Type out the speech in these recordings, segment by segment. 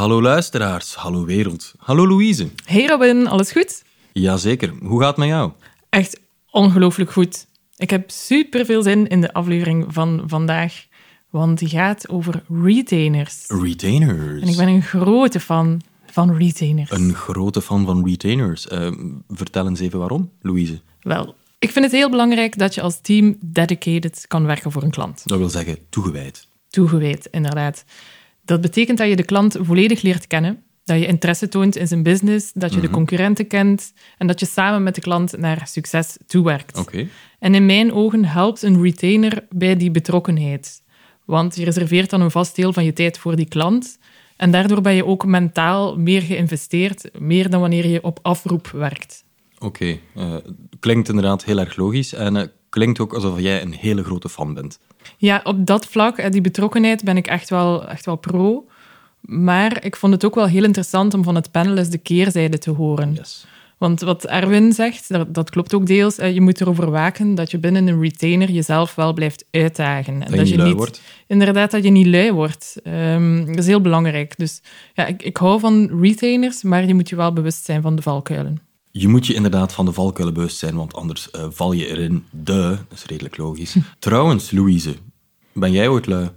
Hallo luisteraars, hallo wereld. Hallo Louise. Hey Robin, alles goed? Jazeker, hoe gaat het met jou? Echt ongelooflijk goed. Ik heb super veel zin in de aflevering van vandaag, want die gaat over retainers. Retainers. En ik ben een grote fan van retainers. Een grote fan van retainers. Uh, vertel eens even waarom, Louise. Wel, ik vind het heel belangrijk dat je als team dedicated kan werken voor een klant. Dat wil zeggen toegewijd. Toegewijd, inderdaad. Dat betekent dat je de klant volledig leert kennen, dat je interesse toont in zijn business, dat je de concurrenten kent en dat je samen met de klant naar succes toewerkt. Oké. En in mijn ogen helpt een retainer bij die betrokkenheid. Want je reserveert dan een vast deel van je tijd voor die klant. En daardoor ben je ook mentaal meer geïnvesteerd, meer dan wanneer je op afroep werkt. Oké, eh, klinkt inderdaad heel erg logisch en uh, klinkt ook alsof jij een hele grote fan bent. Ja, op dat vlak, eh, die betrokkenheid, ben ik echt wel, echt wel pro. Maar ik vond het ook wel heel interessant om van het panel eens de keerzijde te horen. Yes. Want wat Erwin zegt, dat, dat, klopt ook deels. Je moet erover waken dat je binnen een retainer jezelf wel blijft uitdagen. En dat, je, niet lui wordt. Inderdaad, dat je niet lui wordt. Um, dat is heel belangrijk. Dus ja, ik, ik hou van retainers, maar je moet je wel bewust zijn van de valkuilen. Je moet je inderdaad van de valkuilen bewust zijn, want anders uh, val je erin. De, dat is redelijk logisch. Trouwens, Louise, ben jij ooit lui?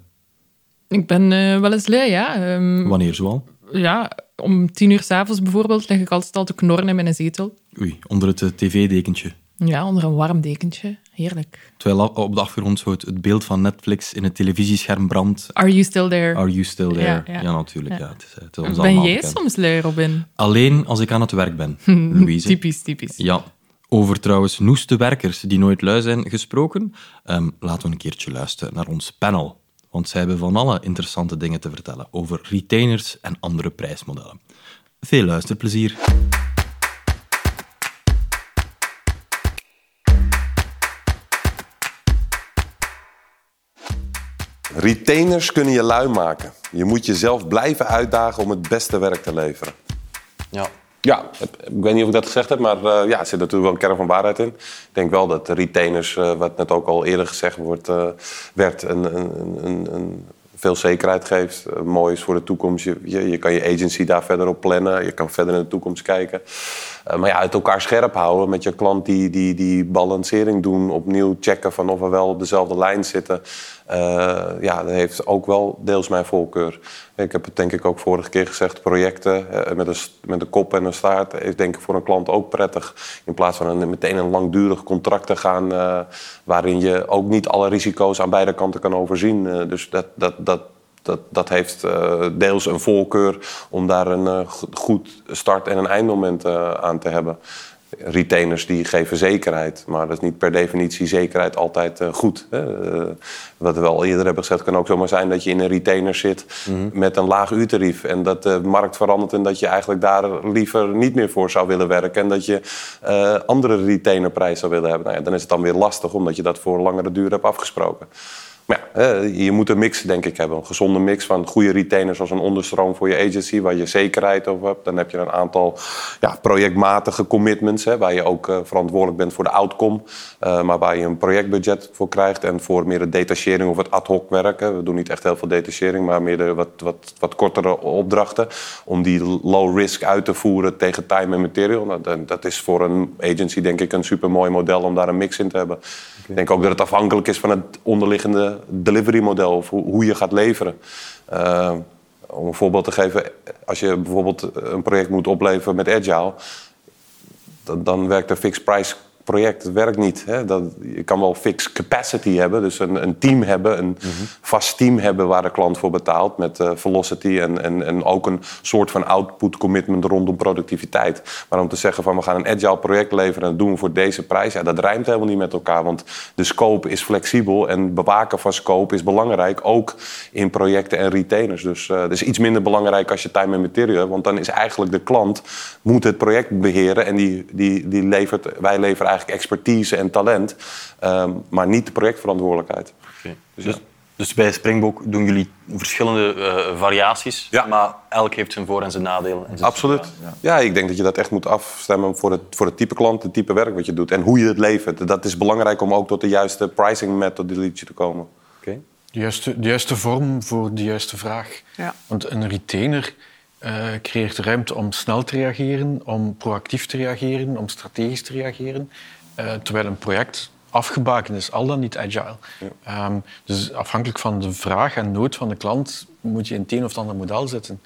Ik ben uh, wel eens lui, ja. Um, Wanneer zoal? Ja, om tien uur s'avonds bijvoorbeeld lig ik altijd al te knorren in mijn zetel. Oei, onder het uh, tv-dekentje. Ja, onder een warm dekentje. Heerlijk. Terwijl op de achtergrond zo het, het, beeld van Netflix in het televisiescherm brandt. Are you still there? Are you still there? Ja, ja. ja natuurlijk. Ja. het is, het is ons ben jij bekend. soms lui, Robin? Alleen als ik aan het werk ben, Louise. typisch, typisch. Ja. Over trouwens noeste werkers die nooit lui zijn gesproken, um, laten we een keertje luisteren naar ons panel. Want zij hebben van alle interessante dingen te vertellen over retainers en andere prijsmodellen. Veel luisterplezier. Retainers kunnen je lui maken. Je moet jezelf blijven uitdagen om het beste werk te leveren. Ja. Ja, ik weet niet of ik dat gezegd heb, maar uh, ja, er zit natuurlijk wel een kern van waarheid in. Ik denk wel dat retainers, uh, wat net ook al eerder gezegd wordt, uh, werd, een, een, een, een veel zekerheid geeft. Uh, mooi is voor de toekomst. Je, je, je, kan je agency daar verder op plannen. Je kan verder in de toekomst kijken. Uh, maar ja, het elkaar scherp houden met je klant, die, die, die balancering doen. Opnieuw checken van of we wel op dezelfde lijn zitten. Uh, ja, dat heeft ook wel deels mijn voorkeur. Ik heb het denk ik ook vorige keer gezegd. Projecten met een, met een kop en een staart is denk ik voor een klant ook prettig. In plaats van een, meteen een langdurig contract te gaan... waarin je ook niet alle risico's aan beide kanten kan overzien. dus dat, dat, dat, dat, dat heeft uh, deels een voorkeur om daar een uh, goed start- en een eindmoment uh, aan te hebben. Retainers die geven zekerheid, maar dat is niet per definitie zekerheid altijd goed. Hè? wat we al eerder hebben gezegd, kan ook zomaar zijn dat je in een retainer zit mm -hmm. met een laag uurtarief. En dat de markt verandert en dat je eigenlijk daar liever niet meer voor zou willen werken. En dat je andere retainerprijs zou willen hebben. Nou ja, dan is het dan weer lastig, omdat je dat voor een langere duur hebt afgesproken. Ja, je moet een mix, denk ik, hebben. Een gezonde mix van goede retainers als een onderstroom voor je agency, waar je zekerheid over hebt. Dan heb je een aantal ja, projectmatige commitments, hè, waar je ook uh, verantwoordelijk bent voor de outcome. Uh, maar waar je een projectbudget voor krijgt. En voor meer de detachering of het ad hoc werken. We doen niet echt heel veel detachering, maar meer de wat, wat, wat kortere opdrachten. Om die low risk uit te voeren tegen time en material. Nou, dat is voor een agency, denk ik, een super mooi model om daar een mix in te hebben. Ik denk ook dat het afhankelijk is van het onderliggende delivery model of hoe je gaat leveren. Uh, om een voorbeeld te geven, als je bijvoorbeeld een project moet opleveren met Agile, dan, dan werkt een fixed price project. Werkt niet. Hè? Dat, je kan wel fixed capacity hebben, dus een, een team hebben, een vast team hebben waar de klant voor betaalt met uh, velocity en, en, en ook een soort van output commitment rondom productiviteit. Maar om te zeggen van we gaan een agile project leveren en dat doen we voor deze prijs, ja, dat rijmt helemaal niet met elkaar, want de scope is flexibel en bewaken van scope is belangrijk, ook in projecten en retainers. Dus uh, dat is iets minder belangrijk als je time en material hebt, want dan is eigenlijk de klant moet het project beheren en die, die, die levert, wij leveren eigenlijk expertise en talent, um, maar niet de projectverantwoordelijkheid. Okay. Dus, dus, dus, bij Springbok doen jullie verschillende uh, variaties, ja. maar elk heeft zijn voor- en zijn nadelen. En zijn Absoluut. Ja. ja, ik denk dat je dat echt moet afstemmen voor het, voor het type klant, het type werk wat je doet en hoe je het levert. Dat is belangrijk om ook tot de juiste pricing methodologie te komen. Okay. De juiste, de juiste vorm voor de juiste vraag. Ja. Want een retainer eh, creëert ruimte om snel te reageren, om proactief te reageren, om strategisch te reageren. Eh, terwijl een project afgebakend is, al dan niet agile. Ehm, dus afhankelijk van de vraag en nood van de klant moet je in het een of het andere model zitten.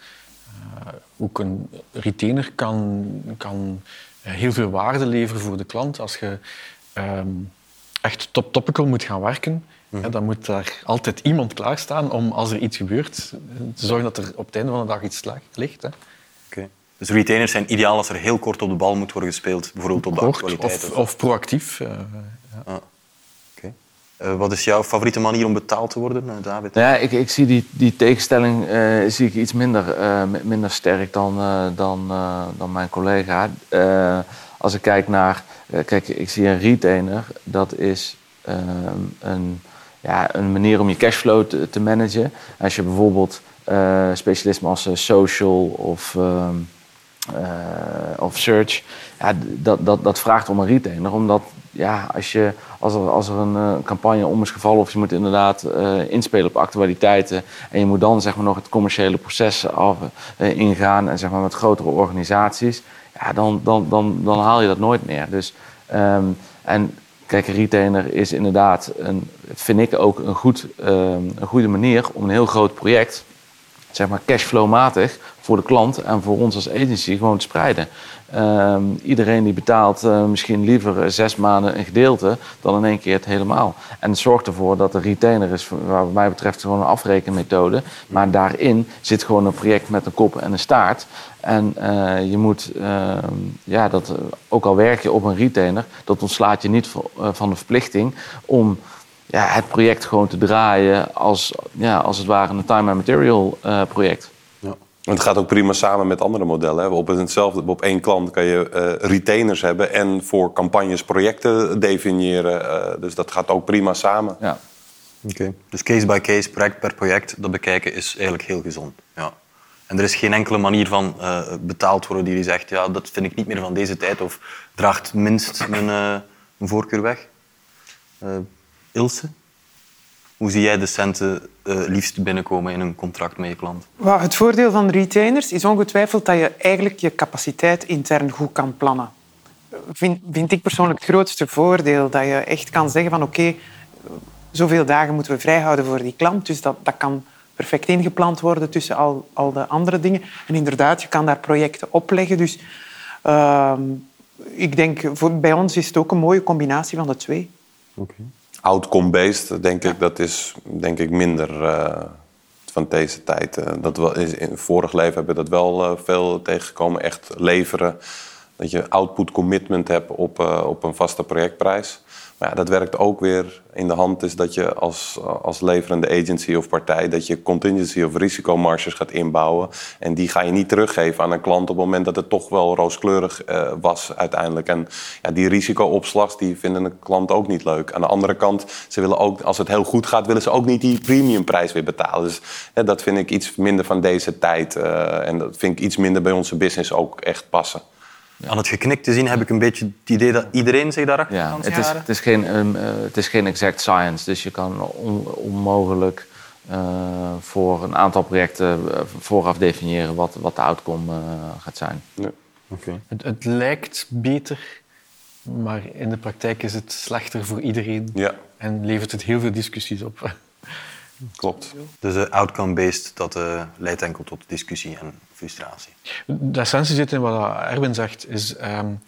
Uh, ook een retainer kan, kan heel veel waarde leveren voor de klant. Als je ehm, echt top topical moet gaan werken, mhm. dan moet daar altijd iemand klaarstaan om als er iets gebeurt, te zorgen dat er op het einde van de dag iets ligt. Hè. Dus retainers zijn ideaal als er heel kort op de bal moet worden gespeeld, bijvoorbeeld op de kort, actualiteit. Of, of proactief. Uh, ja. ah. Uh, wat is jouw favoriete manier om betaald te worden, uh, David? Ja, ik, ik zie die, die tegenstelling zie ik iets minder, minder sterk dan, dan, dan mijn collega. als ik kijk naar... kijk, ik zie een retainer, dat is ehm, een, ja, een manier om je cashflow te, managen. Als je bijvoorbeeld specialisme als social of... Ehm, uh, of search, ja, dat, dat, dat vraagt om een retainer. Omdat ja, als, je, als, er, als er een uh, campagne om is gevallen of je moet inderdaad uh, inspelen op actualiteiten en je moet dan zeg maar, nog het commerciële proces af, ingaan en zeg maar, met grotere organisaties, ja, dan, dan, dan, dan haal je dat nooit meer. Dus, um, en kijk, retainer is inderdaad, een, vind ik ook een, goed, um, een goede manier om een heel groot project zeg maar cashflowmatig voor de klant en voor ons als agency gewoon te spreiden. Ehm, iedereen die betaalt uh, misschien liever zes maanden een gedeelte dan in één keer het helemaal. En het zorgt ervoor dat de retainer is, wat mij betreft, gewoon een afrekenmethode. Maar daarin zit gewoon een project met een kop en een staart. En uh, je moet, uh, ja, dat, ook al werk je op een retainer, dat ontslaat je niet eh, van de verplichting om ja, het project gewoon te draaien als, ja, als het ware een time and material project. Het gaat ook prima samen met andere modellen. Hè. Op, hetzelfde, op één klant kan je uh, retainers hebben en voor campagnes projecten definiëren. Uh, dus dat gaat ook prima samen. Ja. Oké. Dus case by case, project per project, dat bekijken is eigenlijk heel gezond. Ja. En er is geen enkele manier van betaald worden die je zegt, ja, dat vind ik niet meer van deze tijd of draagt minst mijn, mijn voorkeur weg. Ilse? Hoe zie jij de centen uh, liefst binnenkomen in een contract met je klant? het voordeel van retainers is ongetwijfeld dat je eigenlijk je capaciteit intern goed kan plannen. Vind, vind ik persoonlijk het grootste voordeel. Dat je echt kan zeggen van oké, zoveel dagen moeten we vrijhouden voor die klant. Dus dat, dat kan perfect ingepland worden tussen al, al de andere dingen. En inderdaad, je kan daar projecten opleggen. Dus uh, ik denk, voor, bij ons is het ook een mooie combinatie van de twee. Oké outcome-based, denk ik, dat is denk ik minder uh, van deze tijd. Uh, dat is, in vorig leven hebben we dat wel uh, veel tegengekomen. Echt leveren. Dat je output commitment hebt op, op een vaste projectprijs. Maar ja, dat werkt ook weer in de hand is dat je als, als leverende agency of partij... dat je contingency of risicomarges gaat inbouwen. En die ga je niet teruggeven aan een klant op het moment dat het toch wel rooskleurig uh, was uiteindelijk. En ja, die risicoopslag die vinden een klant ook niet leuk. Aan de andere kant, ze willen ook, als het heel goed gaat... willen ze ook niet die premiumprijs weer betalen. Dus dat vind ik iets minder van deze tijd. Uh, en dat vind ik iets minder bij onze business ook echt passen. Aan het geknikt te zien heb ik een beetje het idee dat iedereen zich daarachter ja, kan het is, het, is geen, um, uh, het is geen exact science, dus je kan on, onmogelijk uh, voor een aantal projecten uh, vooraf definiëren wat, wat de outcome uh, gaat zijn. Ja. Okay. Het, het, lijkt beter, maar in de praktijk is het slechter voor iedereen ja. en levert het heel veel discussies op. Klopt. Dus outcome-based, dat uh, leidt enkel tot discussie en frustratie. De essentie zit in wat Erwin zegt, is um,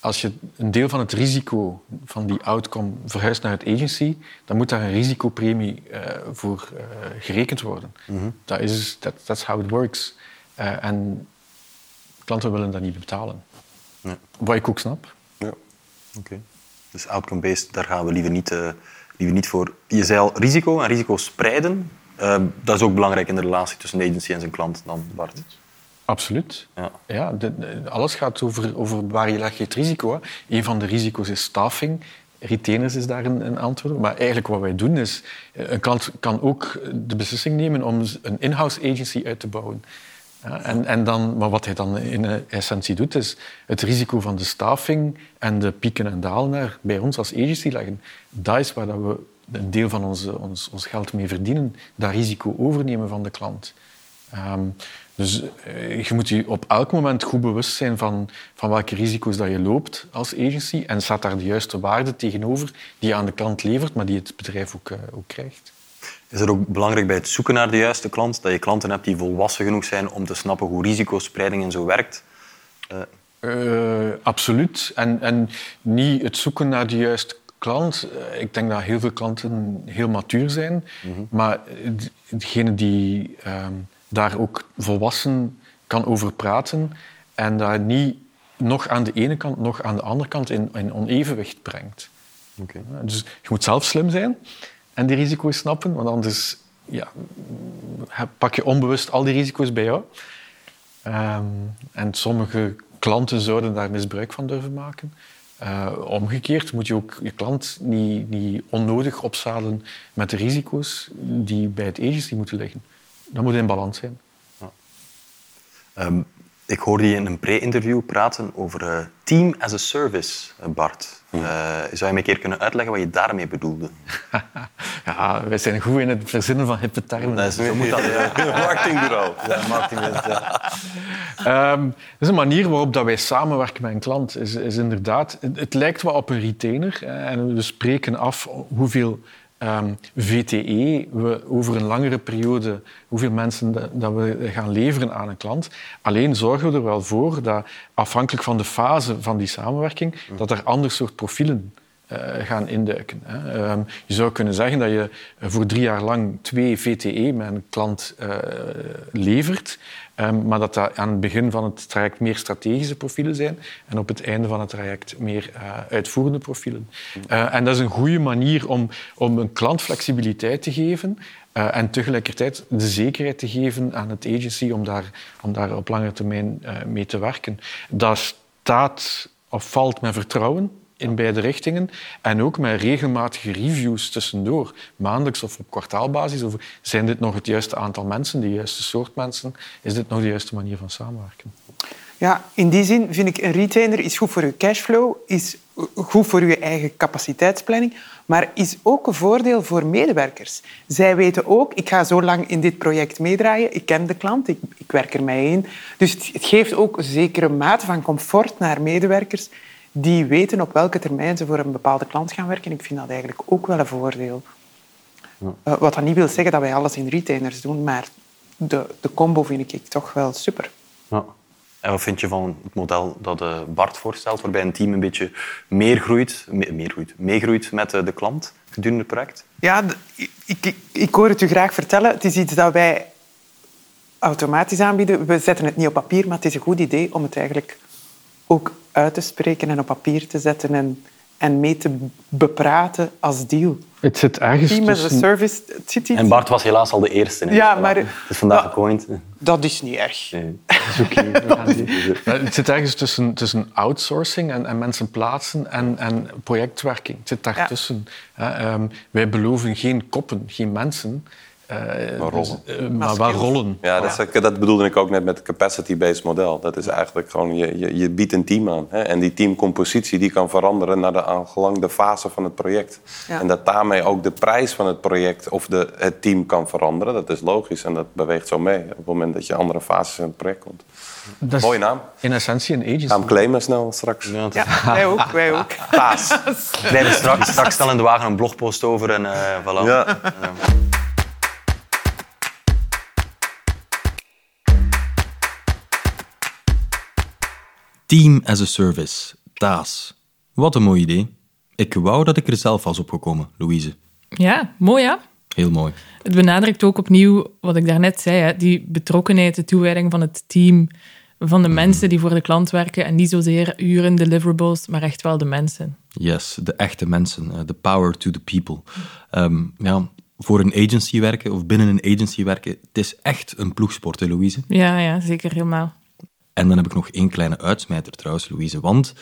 als je een deel van het risico van die outcome verhuist naar het agency, dan moet daar een risicopremie uh, voor gerekend worden. Mm -hmm. Dat is, that, that's how it works. en klanten willen dat niet betalen. Ja. Wat ik ook snap. Ja. Oké. Okay. Dus outcome-based, daar gaan we liever niet die we niet voor... Je zei al, risico en risico spreiden. Uh, dat is ook belangrijk in de relatie tussen de agency en zijn klant dan, Bart. Absoluut. Ja. Ja, de, de, alles gaat over, over waar je legt het risico. Hè. Een van de risico's is staffing. Retainers is daar een, een, antwoord Maar eigenlijk wat wij doen is... Eh, een klant kan ook de beslissing nemen om een in-house agency uit te bouwen. En, en dan, maar wat hij dan in essentie doet, is het risico van de staffing en de pieken en dalen bij ons als agency leggen. Dat is waar dat we een deel van onze, ons, ons geld mee verdienen. Dat risico overnemen van de klant. Um, Dus eh, je moet je op elk moment goed bewust zijn van, van welke risico's dat je loopt als agency en staat daar de juiste waarde tegenover die je aan de klant levert, maar die het bedrijf ook, eh, ook krijgt. Is het ook belangrijk bij het zoeken naar de juiste klant dat je klanten hebt die volwassen genoeg zijn om te snappen hoe risicospreiding en zo werkt? Uh, absoluut. En, en niet het zoeken naar de juiste klant. Ik denk dat heel veel klanten heel matuur zijn, maar degene die ehm, daar ook volwassen kan over praten en dat niet nog aan de ene kant, nog aan de andere kant in, in onevenwicht brengt. Okay. Dus je moet zelf slim zijn en die risico's snappen, want anders ja, pak je onbewust al die risico's bij jou. Um, en sommige klanten zouden daar misbruik van durven maken. Uh, omgekeerd moet je ook je klant niet, niet onnodig opzadelen met de risico's die bij het agency moeten liggen. Dat moet in balans zijn. Ja. Um, ik hoorde je in een pre-interview praten over uh, team as a service, eh, Bart. Uh, zou je me een keer kunnen uitleggen wat je daarmee bedoelde? ja, wij zijn goed in het verzinnen van hippe termen. Nee, zo moet dat. Ja. marketingbureau. Ja, marketingbureau. Ja. Um, is een manier waarop dat wij samenwerken met een klant. Is, is inderdaad, het, het lijkt wel op een retainer. En we spreken af hoeveel um, VTE, we over een langere periode, hoeveel mensen dat, we gaan leveren aan een klant. Alleen zorgen we er wel voor dat, afhankelijk van de fase van die samenwerking, dat er ander soort profielen gaan induiken. Um, je zou kunnen zeggen dat je voor drie jaar lang twee VTE met een klant uh, levert. Um, maar dat dat aan het begin van het traject meer strategische profielen zijn en op het einde van het traject meer uh, uitvoerende profielen. En dat is een goede manier om, om een klant flexibiliteit te geven en tegelijkertijd de zekerheid te geven aan het agency om daar, om daar op lange termijn mee te werken. Dat staat of valt met vertrouwen in beide richtingen. En ook met regelmatige reviews tussendoor, maandelijks of op kwartaalbasis. Of zijn dit nog het juiste aantal mensen, de juiste soort mensen? Is dit nog de juiste manier van samenwerken? Ja, in die zin vind ik een retainer is goed voor uw cashflow, is goed voor uw eigen capaciteitsplanning, maar is ook een voordeel voor medewerkers. Zij weten ook, ik ga zo lang in dit project meedraaien, ik ken de klant, ik, ik werk er mij in. Dus het, het geeft ook een zekere mate van comfort naar medewerkers die weten op welke termijn ze voor een bepaalde klant gaan werken. Ik vind dat eigenlijk ook wel een voordeel. Ja. Uh, wat dat niet wil zeggen dat wij alles in retainers doen, maar de, de combo vind ik toch wel super. Ja. En wat vind je van het model dat uh, Bart voorstelt, waarbij een team een beetje meer groeit, meer groeit, meegroeit met uh, de klant gedurende het project? Ja, ik, ik, ik hoor het u graag vertellen. Het is iets dat wij automatisch aanbieden. We zetten het niet op papier, maar het is een goed idee om het eigenlijk ook uit te spreken en op papier te zetten en, en mee te bepraten als deal. Het zit ergens Team as a service, het zit iets... En Bart was helaas al de eerste. Ja, maar... Het is vandaag gecoind. Dat is niet erg. Nee. Dat is okay. het zit ergens tussen, tussen outsourcing en, en mensen plaatsen en, en projectwerking. Het zit daartussen. Ja. Um, wij beloven geen koppen, geen mensen. Uh, maar rollen. Dus, uh, maar wel rollen. Ja, dat, is, dat, bedoelde ik ook net met het capacity-based model. Dat is eigenlijk gewoon, je, je, je biedt een team aan. Hè? En die teamcompositie die kan veranderen naar de aangelang fase van het project. Ja. En dat daarmee ook de prijs van het project of de, het team kan veranderen. Dat is logisch en dat beweegt zo mee op het moment dat je andere fases in het project komt. Dat Mooie naam. In essentie een agency. Naam claimen snel straks. Ja, wij ook. Wij ook. Paas. Wij straks, straks snel in de wagen een blogpost over en uh, voilà. Ja. Team as a Service, TAAS. Wat een mooi idee. Ik wou dat ik er zelf was opgekomen, Louise. Ja, mooi hè? Heel mooi. Het benadrukt ook opnieuw wat ik daarnet zei, hè? die betrokkenheid, de toewijding van het team, van de mensen die voor de klant werken en niet zozeer uren, deliverables, maar echt wel de mensen. Yes, de echte mensen, the power to the people. Um, ja, voor een agency werken of binnen een agency werken, het is echt een ploegsport, hè, Louise? Ja, ja, zeker helemaal. En dan heb ik nog één kleine uitsmijter trouwens, Louise. Want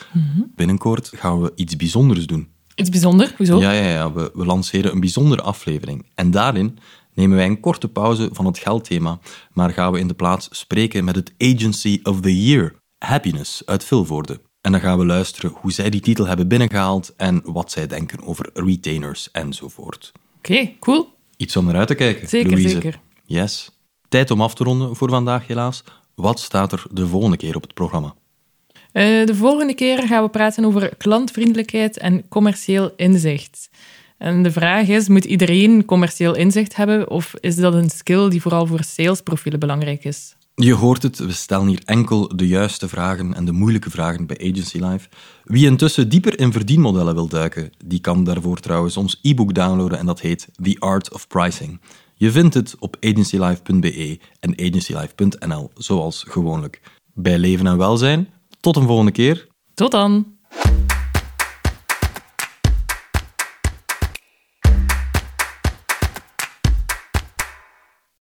binnenkort gaan we iets bijzonders doen. Iets bijzonders? Hoezo? Ja, ja, ja. We, we lanceren een bijzondere aflevering. En daarin nemen wij een korte pauze van het geldthema, maar gaan we in de plaats spreken met het Agency of the Year, Happiness uit Vilvoorde. En dan gaan we luisteren hoe zij die titel hebben binnengehaald en wat zij denken over retainers enzovoort. Oké, okay, cool. Iets om naar uit te kijken, Zeker, Louise. zeker. Yes. Tijd om af te ronden voor vandaag helaas. Wat staat er de volgende keer op het programma? Uh, de volgende keer gaan we praten over klantvriendelijkheid en commercieel inzicht. En de vraag is, moet iedereen commercieel inzicht hebben of is dat een skill die vooral voor salesprofielen belangrijk is? Je hoort het, we stellen hier enkel de juiste vragen en de moeilijke vragen bij Agency Live. Wie intussen dieper in verdienmodellen wil duiken, die kan daarvoor trouwens ons e-book downloaden en dat heet The Art of Pricing. Je vindt het op agencylive.be en agencylive.nl, zoals gewoonlijk. Bij Leven en Welzijn, tot een volgende keer. Tot dan!